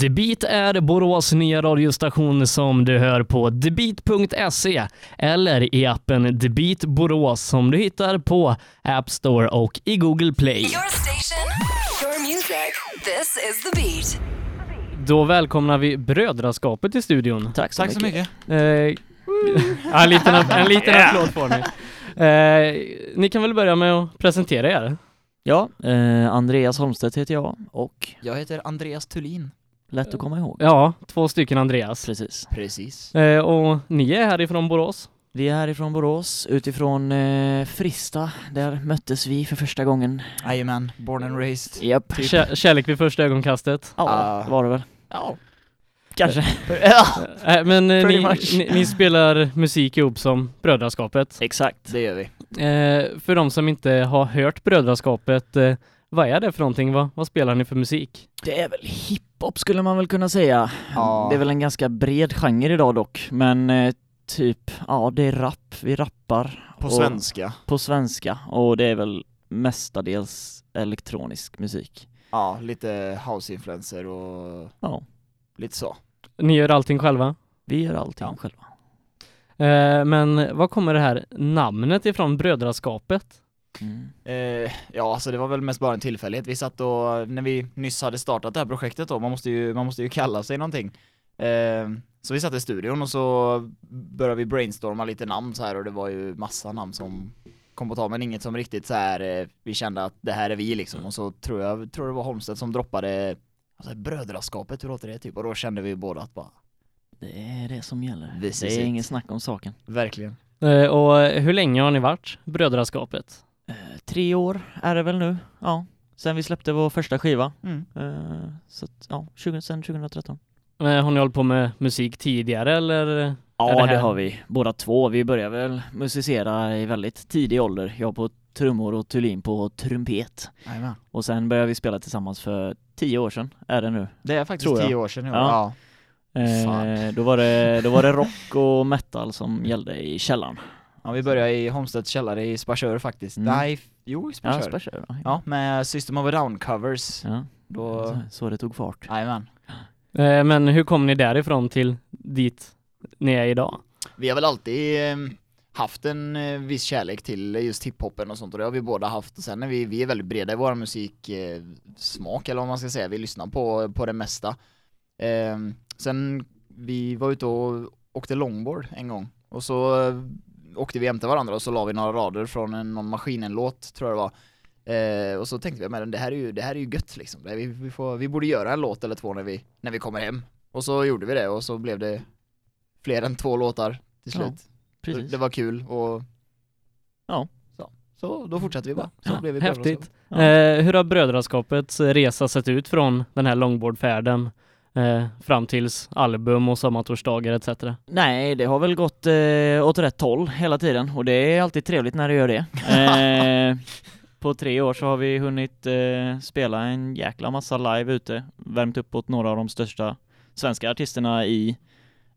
The Beat är Borås nya radiostation som du hör på TheBeat.se eller i appen The Beat Borås som du hittar på App Store och i Google Play. Your station, your music. This is the beat. Då välkomnar vi Brödraskapet i studion. Tack så Tack så mycket. mycket. Eh, ja, en liten, en liten applåd får ni. Eh, ni kan väl börja med att presentera er? Ja, eh, Andreas Holmstedt heter jag och Jag heter Andreas Thulin. Lätt att komma ihåg. Ja, två stycken Andreas. Precis. Precis. Eh, och ni är härifrån Borås? Vi är härifrån Borås, utifrån eh, Frista. Där möttes vi för första gången. Jajamän, born and raised. Japp. Kä- kärlek vid första ögonkastet? Ja, det var det väl. Ja. Kanske. Eh, men eh, Pretty ni, much. ni, ni spelar musik ihop som Brödraskapet. Exakt. Det gör vi. Eh, för de som inte har hört Brödraskapet, eh, vad är det för någonting? Vad, vad spelar ni för musik? Det är väl hiphop skulle man väl kunna säga. Ja. Det är väl en ganska bred genre idag dock, men eh, typ, ja det är rap, vi rappar. På och- svenska. På svenska, och det är väl mestadels elektronisk musik. Ja, lite house-influencer och Ja, lite så. Ni gör allting själva? vi gör allting Ja. själva. Eh, men vad kommer det här namnet ifrån Brödraskapet? Mm. Eh, ja, alltså det var väl mest bara en tillfällighet. Vi satt och, när vi nyss hade startat det här projektet då, man måste ju, man måste ju kalla sig någonting. Eh, så vi satt i studion och så började vi brainstorma lite namn så här och det var ju massa namn som kom på tal men inget som riktigt så här eh, vi kände att det här är vi liksom och så tror jag, tror det var Holmstedt som droppade alltså brödraskapet, hur låter det typ? Och då kände vi båda att bara, Det är det som gäller. This det är it. ingen snack om saken. verkligen. Eh, och hur länge har ni varit Brödraskapet? Tre år är det väl nu, ja. Sen vi släppte vår första skiva. Mm. Eh, så att, ja, 20, sen 2013. Eh, har ni hållit på med musik tidigare eller? Ja, det det, har vi. Båda två. Vi började väl musicera i väldigt tidig ålder. Jag på trummor och Thulin på trumpet. Jajamän. Och sen började vi spela tillsammans för tio år sedan, är det nu. Det är faktiskt tio år sedan nu. Ja. Ja. Eh, då, var det, då var det rock och metal som gällde i källaren. Ja, vi började i Holmstedts källare i Sparsör faktiskt. Mm. Nej, jo i Ja. Sparsör. Ja. Ja, med System of a Down covers. ja. Då, Så, så det tog fart. jajamän. Eh, men hur kom ni därifrån till dit ni är idag? Vi har väl alltid eh, haft en eh, viss kärlek till just hiphopen och sånt och det har vi båda haft. Och sen är vi, vi är väldigt breda i vår musiksmak smak, eller vad man ska säga. Vi lyssnar på, på det mesta. Eh, sen vi var ute och åkte longboard en gång och så eh, åkte vi jämte varandra och så la vi några rader från en, någon Maskinen-låt tror jag det var. Eh, och så tänkte vi, men det här är ju, det här är ju gött liksom. Det, vi, vi, får, vi borde göra en låt eller två när vi, när vi kommer hem. Och så gjorde vi det och så blev det fler än två låtar till Ja, slut. Precis. Det var kul och Ja. så, så då fortsatte vi bara. Så Ja, blev vi häftigt. Ja. Eh, hur har Brödraskapets resa sett ut från den här longboardfärden eh, fram tills album och sommartorsdagar etc? Nej, det har väl gått eh, åt rätt håll hela tiden och det är alltid trevligt när det gör det. Eh, på tre år så har vi hunnit eh, spela en jäkla massa live ute, värmt upp åt några av de största svenska artisterna i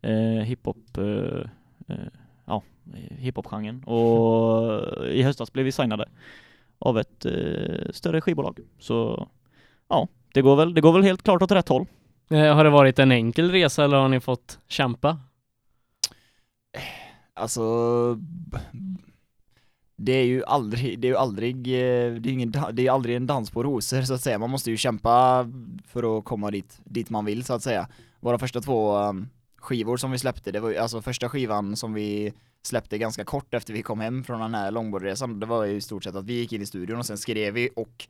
eh, hiphop, eh, eh, ja, hiphop-genren och i höstas blev vi signade av ett eh, större skivbolag. Så ja, det går väl, det går väl helt klart åt rätt håll. Eh, har det varit en enkel resa eller har ni fått kämpa? Alltså det är ju aldrig, det är ju aldrig, eh, det är, ingen, det är aldrig en dans på rosor så att säga. Man måste ju kämpa för att komma dit, dit man vill så att säga. Våra första två um, skivor som vi släppte, det var ju alltså första skivan som vi släppte ganska kort efter vi kom hem från den här longboardresan. Det var ju i stort sett att vi gick in i studion och sen skrev vi och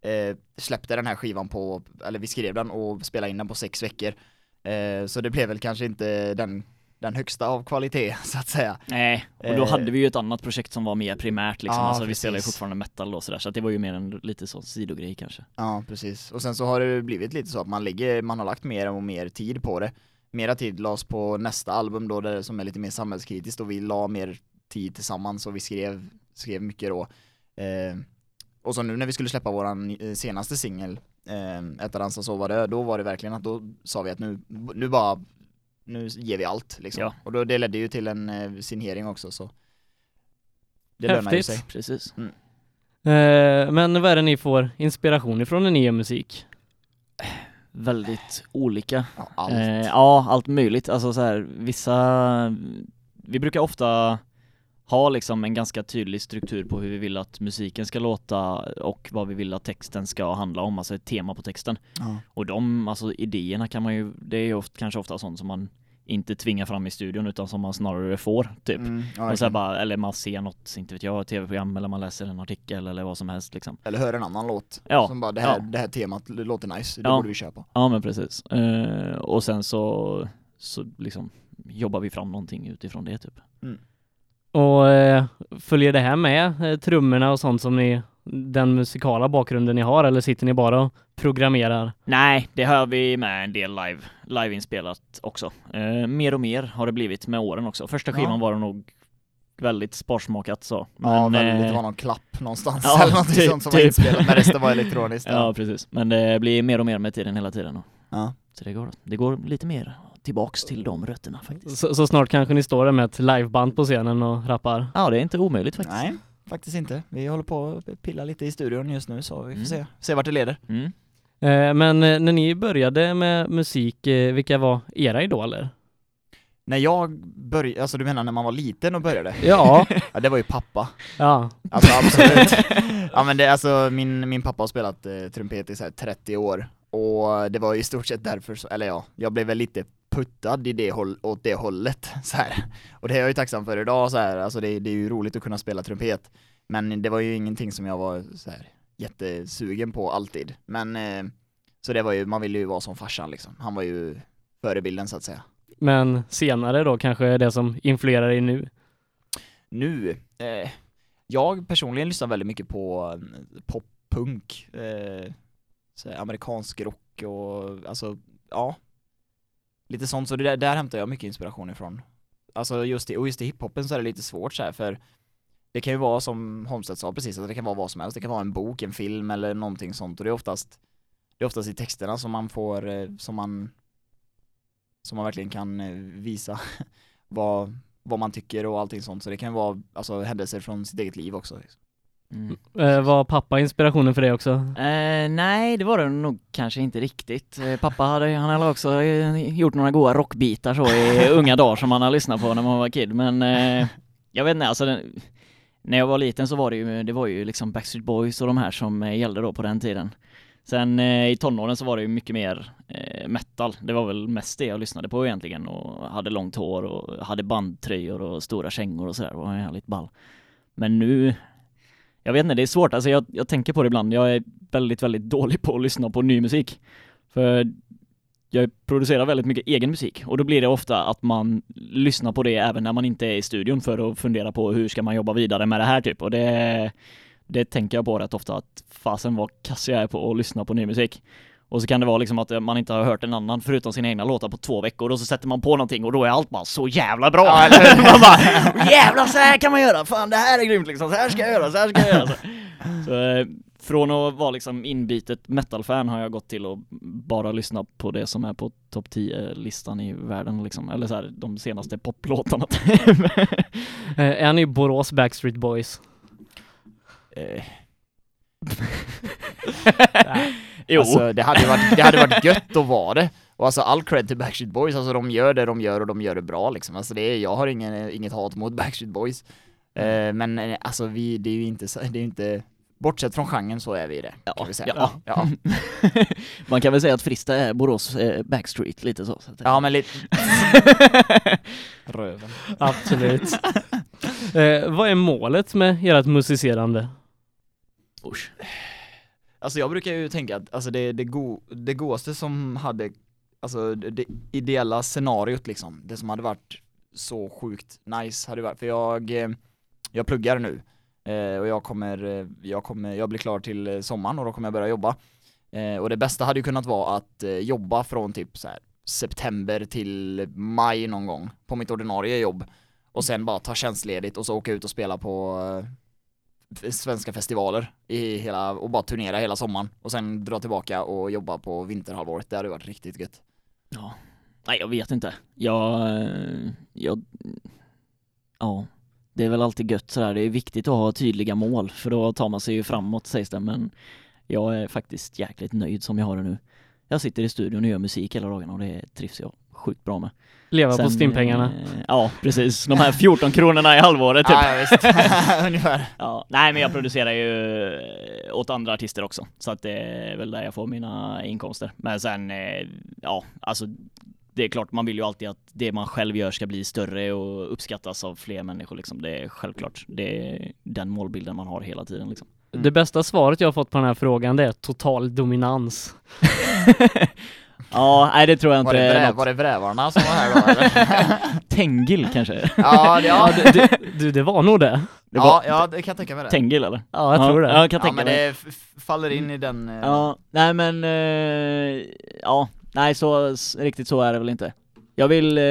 eh, släppte den här skivan på, eller vi skrev den och spelade in den på sex veckor. Eh, så det blev väl kanske inte den, den högsta av kvalitet så att säga. Nej, och då Eh. hade vi ju ett annat projekt som var mer primärt liksom, Ja, alltså vi spelar ju fortfarande metal och sådär, så att det var ju mer en lite så sidogrej kanske. Ja, precis. Och sen så har det blivit lite så att man lägger, man har lagt mer och mer tid på det. Mera tid lades på nästa album då, där, som är lite mer samhällskritiskt och vi la mer tid tillsammans och vi skrev, skrev mycket då. Eh, och så nu när vi skulle släppa våran eh, senaste singel, eh, Äta, dansa, sova, dö, då var det verkligen att då sa vi att nu, nu bara, nu ger vi allt liksom. Ja. Och då, det ledde ju till en eh, signering också så. Det lönar ju Häftigt. sig. Precis. Eh, men vad är det ni får inspiration ifrån när ni gör musik? väldigt olika. Ja, allt. Eh, ja, allt möjligt. Alltså så här, vissa, vi brukar ofta ha liksom en ganska tydlig struktur på hur vi vill att musiken ska låta och vad vi vill att texten ska handla om, alltså ett tema på texten. Ja. Och de, alltså idéerna kan man ju, det är ju ofta, kanske ofta sånt som man inte tvingar fram i studion utan som man snarare får, typ. Mm, ja, och så bara, eller man ser något, inte vet jag, tv-program eller man läser en artikel eller vad som helst liksom. Eller hör en annan låt. Ja, Som bara, det här, ja. det här temat låter nice, det Ja. borde vi köpa. Ja men precis. Eh, och sen så, så liksom jobbar vi fram någonting utifrån det typ. Och eh, följer det här med eh, trummorna och sånt som ni, den musikala bakgrunden ni har eller sitter ni bara och programmerar? Nej, det har vi med en del live, liveinspelat också. Eh, mer och mer har det blivit med åren också. Första skivan Ja. var det nog väldigt sparsmakat så. Ja, Men, väldigt, det eh, var någon klapp någonstans ja, eller någonting typ- sånt som var typ. inspelat, men resten var elektroniskt. Ja, precis. Men det blir mer och mer med tiden hela tiden. Och, Ja. så det går, det går lite mer tillbaks till de rötterna faktiskt. Så, så snart kanske ni står där med ett liveband på scenen och rappar? Ja, det är inte omöjligt faktiskt. Nej, faktiskt inte. Vi håller på att pilla lite i studion just nu så vi får Mm. se, se vart det leder. Mm. Eh, men eh, när ni började med musik, eh, vilka var era idoler? När jag började, alltså du menar när man var liten och började? Ja, Ja, det var ju pappa. ja. Alltså absolut. ja men det, alltså min, min pappa har spelat eh, trumpet i så här 30 år och det var ju i stort sett därför, så, eller ja, jag blev väl lite puttad i det håll, åt det hållet så här. Och det är jag ju tacksam för idag så här. alltså det, det är ju roligt att kunna spela trumpet. Men det var ju ingenting som jag var så här jättesugen på alltid. Men eh, så det var ju, man ville ju vara som farsan liksom. Han var ju förebilden så att säga. Men senare då kanske det som influerar er nu? Nu, eh, jag personligen lyssnar väldigt mycket på eh, pop-punk, eh, amerikansk rock och alltså, ja. Lite sånt, så det där, där hämtar jag mycket inspiration ifrån. Alltså just i, och just i hiphopen så är det lite svårt så här för det kan ju vara som Holmstedt sa precis, att det kan vara vad som helst, det kan vara en bok, en film eller någonting sånt och det är oftast det är oftast i texterna som man får, eh, som man som man verkligen kan eh, visa vad, vad man tycker och allting sånt, så det kan vara alltså händelser från sitt eget liv också. Liksom. Mm. Eh, var pappa inspirationen för dig också? Eh, nej, det var det nog kanske inte riktigt. Eh, pappa hade, han hade också eh, gjort några goda rockbitar så i unga dagar som man har lyssnat på när man var kid, men eh, jag vet inte, alltså den, när jag var liten så var det ju, det var ju liksom Backstreet Boys och de här som gällde då på den tiden. Sen eh, i tonåren så var det ju mycket mer eh, metal. Det var väl mest det jag lyssnade på egentligen och hade långt hår och hade bandtröjor och stora kängor och sådär. Det var jävligt ball. Men nu, jag vet inte, det är svårt. Alltså jag, jag tänker på det ibland. Jag är väldigt, väldigt dålig på att lyssna på ny musik. För jag producerar väldigt mycket egen musik och då blir det ofta att man lyssnar på det även när man inte är i studion för att fundera på hur ska man jobba vidare med det här typ. Och det, det tänker jag på rätt ofta att fasen vad kass jag är på att lyssna på ny musik. Och så kan det vara liksom att man inte har hört en annan förutom sina egna låtar på två veckor och så sätter man på någonting och då är allt bara så jävla bra! man bara jävlar så här kan man göra! Fan det här är grymt liksom, så här ska jag göra, så här ska jag göra! Så, så eh, från att vara liksom inbitet metal-fan har jag gått till att bara lyssna på det som är på topp 10-listan i världen liksom, eller så här, de senaste poplåtarna. Eh, är ni Borås Backstreet Boys? Jo. Alltså det hade varit, det hade varit gött att vara det. Och alltså all cred till Backstreet Boys, alltså de gör det de gör och de gör det bra liksom. Alltså det är, jag har ingen, inget hat mot Backstreet Boys. Eh, men eh, alltså vi, det är ju inte, så- det är inte, bortsett från genren så är vi det, kan vi säga. ja. Ja, Man kan väl säga att Frista är Borås eh, Backstreet lite så. så ja men lite... Röven. Absolut. eh, vad är målet med ert musicerande? Usch. Alltså jag brukar ju tänka att alltså det, det, go, det godaste som hade, alltså det, det ideella scenariot liksom, det som hade varit så sjukt nice hade varit, för jag, eh, jag pluggar nu eh, och jag kommer, eh, jag kommer, jag blir klar till eh, sommaren och då kommer jag börja jobba. Eh, och det bästa hade ju kunnat vara att eh, jobba från typ så här september till maj någon gång på mitt ordinarie jobb och sen bara ta tjänstledigt och så åka ut och spela på eh, svenska festivaler i hela, och bara turnera hela sommaren och sen dra tillbaka och jobba på vinterhalvåret, det hade varit riktigt gött. Ja. Nej, jag vet inte. Jag, eh, jag, ja, det är väl alltid gött sådär. Det är viktigt att ha tydliga mål för då tar man sig ju framåt sägs det, men jag är faktiskt jäkligt nöjd som jag har det nu. jag sitter i studion och gör musik hela dagarna och det trivs jag sjukt bra med. Leva på Sen, stimpengarna. eh, Ja, precis. De här 14 kronorna i halvåret typ. Ja, visst. Ungefär. Ja, nej men jag producerar ju eh, åt andra artister också, så att det är väl där jag får mina inkomster. Men sen, eh, ja, alltså det är klart, man vill ju alltid att det man själv gör ska bli större och uppskattas av fler människor liksom. Det är självklart. Det är den målbilden man har hela tiden liksom. Det bästa svaret jag har fått på den här frågan det är total dominans. Ja, nej det tror jag Var inte det, är vrä, var det vrävarna som var här då eller? Tengil kanske? Ja, det, ja, Ja, du, du, du, det var nog det. Det ja, var ja, det kan jag tänka mig det. Tengil eller? Ja, jag tror det. Ja, jag kan Ja, tänka men mig. det faller in i den... eh, Ja, nej men, eh, ja, nej så, riktigt så är det väl inte. Jag vill, eh,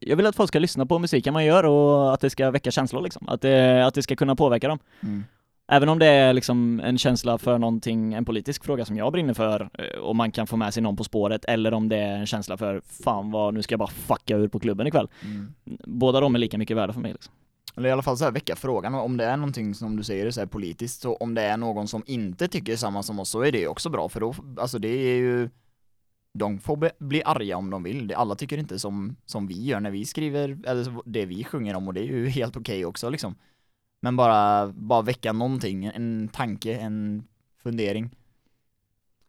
jag vill att folk ska lyssna på musiken man gör och att det ska väcka känslor liksom. Att det, att det ska kunna påverka dem. Mm. Även om det är liksom en känsla för någonting, en politisk fråga som jag brinner för eh, och man kan få med sig någon på spåret eller om det är en känsla för fan vad, nu ska jag bara fucka ur på klubben ikväll. Mm. Båda de är lika mycket värda för mig liksom. Eller i alla fall så här väcka frågan om det är någonting som du säger så här politiskt, så om det är någon som inte tycker samma som oss så är det också bra för då, alltså det är ju de får bli arga om de vill. Alla tycker inte som, som vi gör när vi skriver, eller det vi sjunger om och det är ju helt okej också liksom. Men bara, bara väcka någonting, en tanke, en fundering.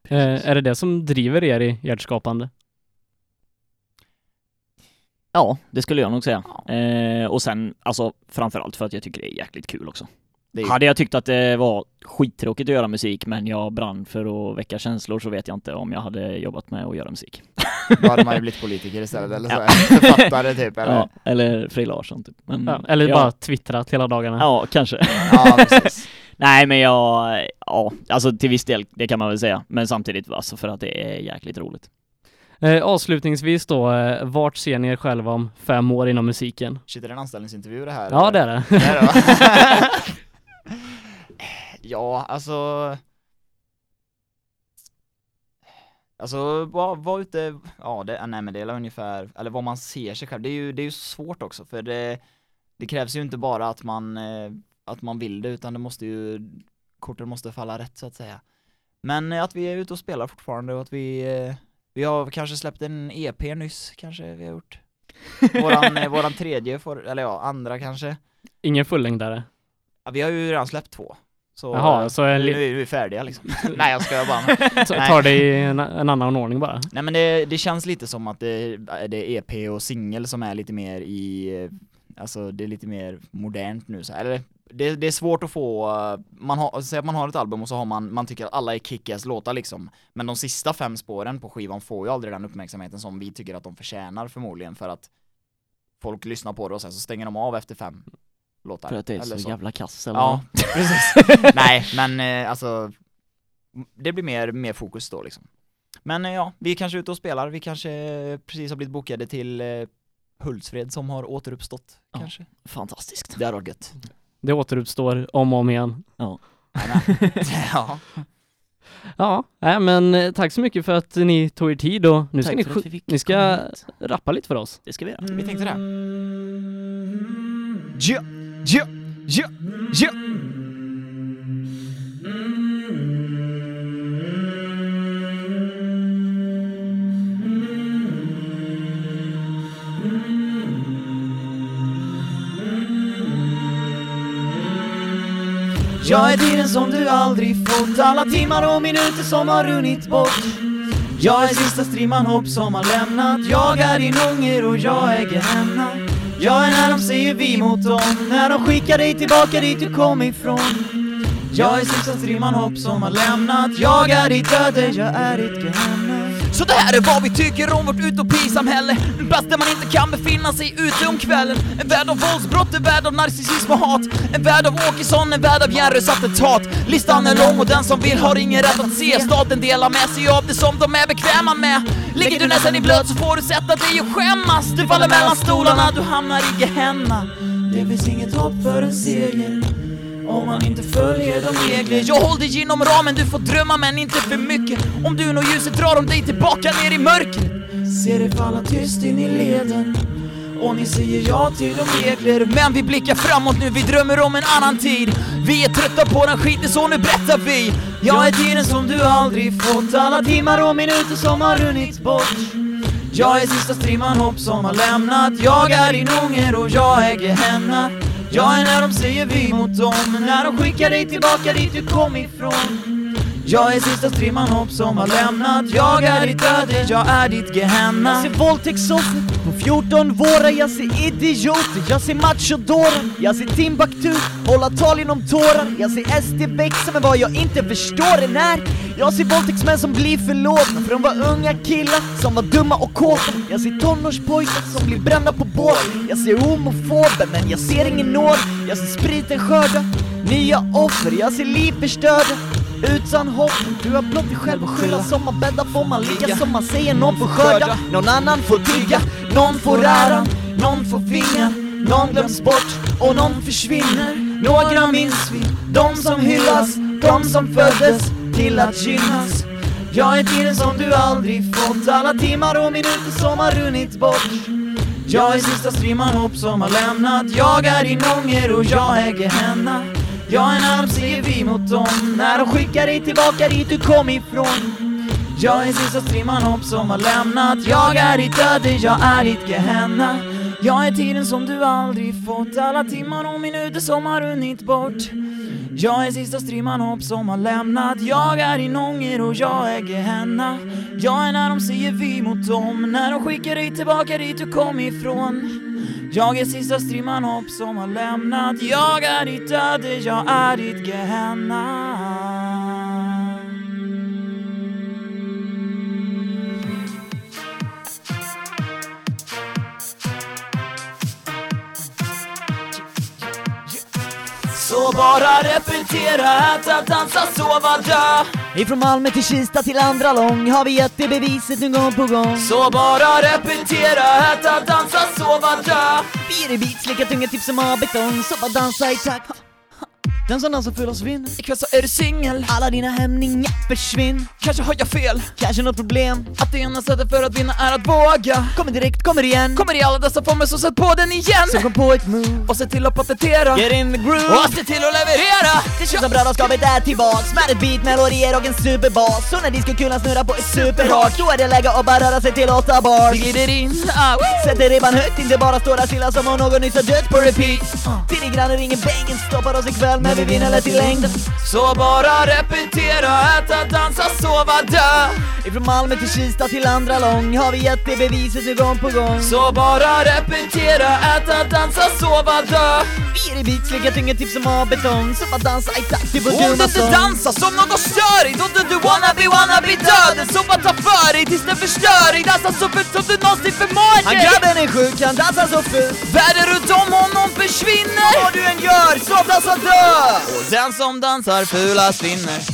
Eh, är det det som driver er i ert skapande? Ja, det skulle jag nog säga. Eh, och sen, alltså framförallt för att jag tycker det är jäkligt kul också. Det är, Hade jag tyckt att det var skittråkigt att göra musik men jag brann för att väcka känslor så vet jag inte om jag hade jobbat med att göra musik. då hade man ju blivit politiker istället eller så Ja. författare typ eller? Ja, eller Frej Larsson typ. Men, Ja, eller ja, bara twittrat hela dagarna? Ja, kanske. Ja. Nej men jag, ja, alltså till viss del, det kan man väl säga. Men samtidigt alltså för att det är jäkligt roligt. Eh, avslutningsvis då, eh, vart ser ni er själva om fem år inom musiken? Shit, är det en anställningsintervju det här? Ja eller? det är det. Det är det? ja, alltså... Alltså, var, var ute, ja det, nej men det är ungefär, eller vad man ser sig själv, det är ju, det är ju svårt också för det, det krävs ju inte bara att man, eh, att man vill det utan det måste ju, korten måste falla rätt så att säga. Men eh, att vi är ute och spelar fortfarande och att vi, eh, vi har kanske släppt en EP nyss, kanske vi har gjort. Våran, våran tredje, får, eller ja, andra kanske. Ingen fullängdare? Ja, vi har ju redan släppt två. Så, Jaha, eh, så en li- nu är vi färdiga liksom. Nej jag skojar bara. Så tar det i en, en annan ordning bara? Nej men det, det känns lite som att det, det är EP och singel som är lite mer i, eh, alltså det är lite mer modernt nu så. Eller det, det är svårt att få, eh, man har, säg att man har ett album och så har man, man tycker att alla är kickass låtar liksom. Men de sista fem spåren på skivan får ju aldrig den uppmärksamheten som vi tycker att de förtjänar förmodligen för att folk lyssnar på det och sen så stänger de av efter fem låtar. För att det är eller så, jävla kass eller Ja, precis. Nej, men eh, alltså det blir mer, mer fokus då liksom. Men eh, ja, vi är kanske ute och spelar, vi kanske eh, precis har blivit bokade till eh, Hultsfred som har återuppstått Ja. kanske. Fantastiskt. Det hade varit gött. Det återuppstår om och om igen. ja. Ja, nej, men tack så mycket för att ni tog er tid och nu ska ni, ni ska rappa lite för oss. Det ska vi göra. Vi tänkte det. Ja, ja, ja, ja. Jag är tiden som du aldrig fått. Alla timmar och minuter som har runnit bort. Jag är sista strimman hopp som har lämnat. Jag är din ånger och jag äger Gehenna jag är när de säger vi mot dem. När de skickar dig tillbaka dit du kom ifrån. Jag är sista strimman hopp som har lämnat. Jag är ditt öde, jag är ditt Gehenna så det här är vad vi tycker om vårt utopisamhälle. En plats där man inte kan befinna sig ute om kvällen. En värld av våldsbrott, en värld av narcissism och hat. En värld av Åkesson, en värld av Jerrys attentat Listan är lång och den som vill har ingen rätt att se. Staten delar med sig av det som de är bekväma med. Ligger du nästan i blöt så får du sätta dig och skämmas. Du faller mellan stolarna, du hamnar i Gehenna. Det finns inget hopp för en seger. Om man inte följer de regler Jag håller dig inom ramen, du får drömma men inte för mycket. Om du når ljuset drar de dig tillbaka ner i mörkret. Ser det falla tyst in i leden. Och ni säger ja till de regler. Men vi blickar framåt nu, vi drömmer om en annan tid. Vi är trötta på den skiten så nu berättar vi. Jag är tiden som du aldrig fått. Alla timmar och minuter som har runnit bort. Jag är sista strimman hopp som har lämnat. Jag är din ånger och jag äger Gehenna jag är när de säger vi mot dem. När de skickar dig tillbaka dit du kom ifrån jag är sista strimman hopp som har lämnat. Jag är ditt öde, jag är ditt Gehenna. Jag ser våldtäktsoffer på 14 vårar Jag ser idioter, jag ser machodårar Jag ser Timbuktu hålla tal genom tårar. Jag ser SD växa men vad jag inte förstår är när. Jag ser våldtäktsmän som blir förlåtna för de var unga killar som var dumma och kåta. Jag ser tonårspojkar som blir brända på båt Jag ser homofober men jag ser ingen nåd. Jag ser spriten skörda nya offer. Jag ser liv förstörda utan hopp. Du har blott dig själv att skylla Som man bäddar. Får man ligga Som man säger någon får skörda. Någon annan får tigga Någon får äran Någon får vingar Någon glöms bort och någon försvinner. Några minns vi. De som hyllas. De som föddes till att gynnas. Jag är tiden som du aldrig fått. Alla timmar och minuter som har runnit bort. Jag är sista strimman hopp som har lämnat. Jag är din ånger och jag är Gehenna jag är när de säger vi mot dem. När de skickar dig tillbaka dit du kom ifrån. Jag är sista strimman hopp som har lämnat. Jag är ditt öde, jag är ditt Gehenna. Jag är tiden som du aldrig fått. Alla timmar och minuter som har runnit bort. Jag är sista strimman hopp som har lämnat. Jag är din ånger och jag är Gehenna. Jag är när de säger vi mot dem. När de skickar dig tillbaka dit du kom ifrån jag är sista strimman hopp som har lämnat. Jag är ditt öde, jag är ditt Gehenna. Så bara repetera, äta, dansa, sova, dö. Ifrån Malmö till Kista till andra lång har vi gett det beviset nu gång på gång. Så bara repetera, äta, dansa, sova, dö. Vi är i beats, lika tunga tips som A-betong, så bara dansa i takt den som dansar full av svinn Ikväll så är du singel. Alla dina hämningar försvinn. Kanske har jag fel. Kanske något problem. Att det enda sättet för att vinna är att våga. Kommer direkt, kommer igen. Kommer i alla dessa former så sätt på den igen. Så kom på ett move. Och se till att patentera. Get in the groove. Och se till att leverera. Det känns som brödraskapet är tillbaks Med ett beat, melodier och en superbas. Så när diskokulan snurrar på ett superhårt Då är det läge att bara röra sig till åtta bars. Vi glider in, ah, woo. Sätter ribban högt, inte bara står där stilla som om någon nyss har dött på repeat. Till grannar ringer bängen, stoppar oss ikväll men vi vinner lätt i längden Så bara repetera, äta, dansa, sova, dö. Ifrån Malmö till Kista till andra lång har vi gett det beviset nu gång på gång. Så bara repetera, äta, dansa, sova, dö. Vi är i beats, lika tunga tips som A-betong Så bara dansa i takt till vår Om du dumma inte sång. dansar som något störigt och du, du wanna be, wanna be döden. Så bara ta för dig tills den förstör dig. Dansa så fult som du någonsin förmår. Han dig grabben är sjuk, han dansar så fult. Världen runt om honom försvinner. Vad du än gör, så dansa dö! Och den som dansar fulast vinner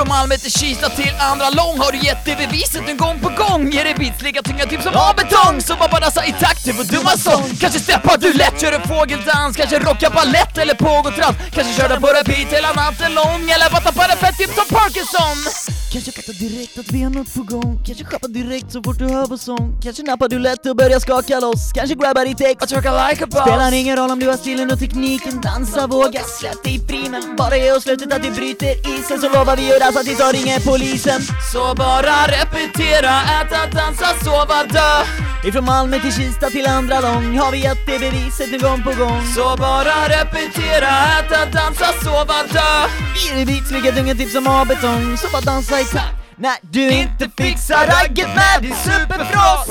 Från Malmö till Kista till andra lång. Har du gett det beviset nu gång på gång? Ger det beats lika tunga typ som A-betong Så bara dansa i takt till vår dumma sång. Kanske steppar du lätt, gör en fågeldans. Kanske rockar ballett eller pågår trans Kanske kör du på repeat hela natten lång. Eller bara tappar en fett typ som Parkinson. Kanske fattar direkt att vi har något på gång. Kanske schappar direkt så fort du hör vår sång. Kanske nappar du lätt och börjar skaka loss. Kanske grabbar ditt ägg Och twerka like a boss. Spelar ingen roll om du har stilen och tekniken. Dansa, våga, släpp dig fri Men bara ge oss slutet att du bryter isen Så lovar vi att dansa tills de ringer polisen. Så bara repetera, äta, dansa, sova, dö. Ifrån Malmö till Kista till andra lång Har vi gett det beviset nu gång på gång. Så bara repetera, äta, dansa, sova, dö. Vi är i beats, tunga tips som A-betong Så bara dansa i takt. När du Inte fixar ragget med din superfras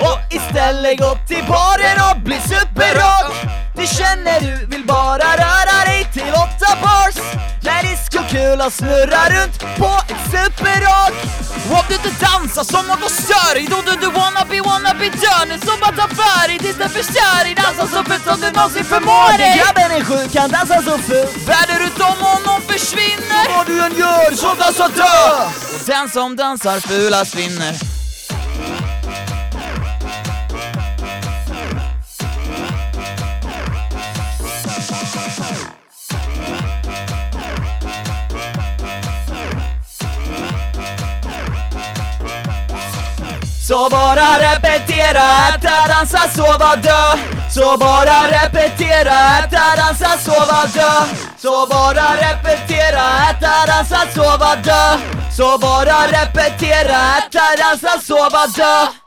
Och istället gå till baren och bli superrock Du känner du vill bara röra dig till åtta bars. När diskokulan snurrar runt på ett superrock Och om du inte dansar som något störig Då du, du wanna be, wanna be done. Så bara ta för dig tills den förstör dig. Dansa så fult som du någonsin förmår dig. Grabben är sjuk, han dansar så fult. Världen runt om honom försvinner. Vad du än gör, så dansa dö! Och den som dansar fulast vinner Så bara repetera, äta, dansa, sova, dö. Så bara repetera, äta, dansa, sova, dö. Så bara repetera, äta, dansa, sova, dö. Så bara repetera, äta, dansa, sova, dö.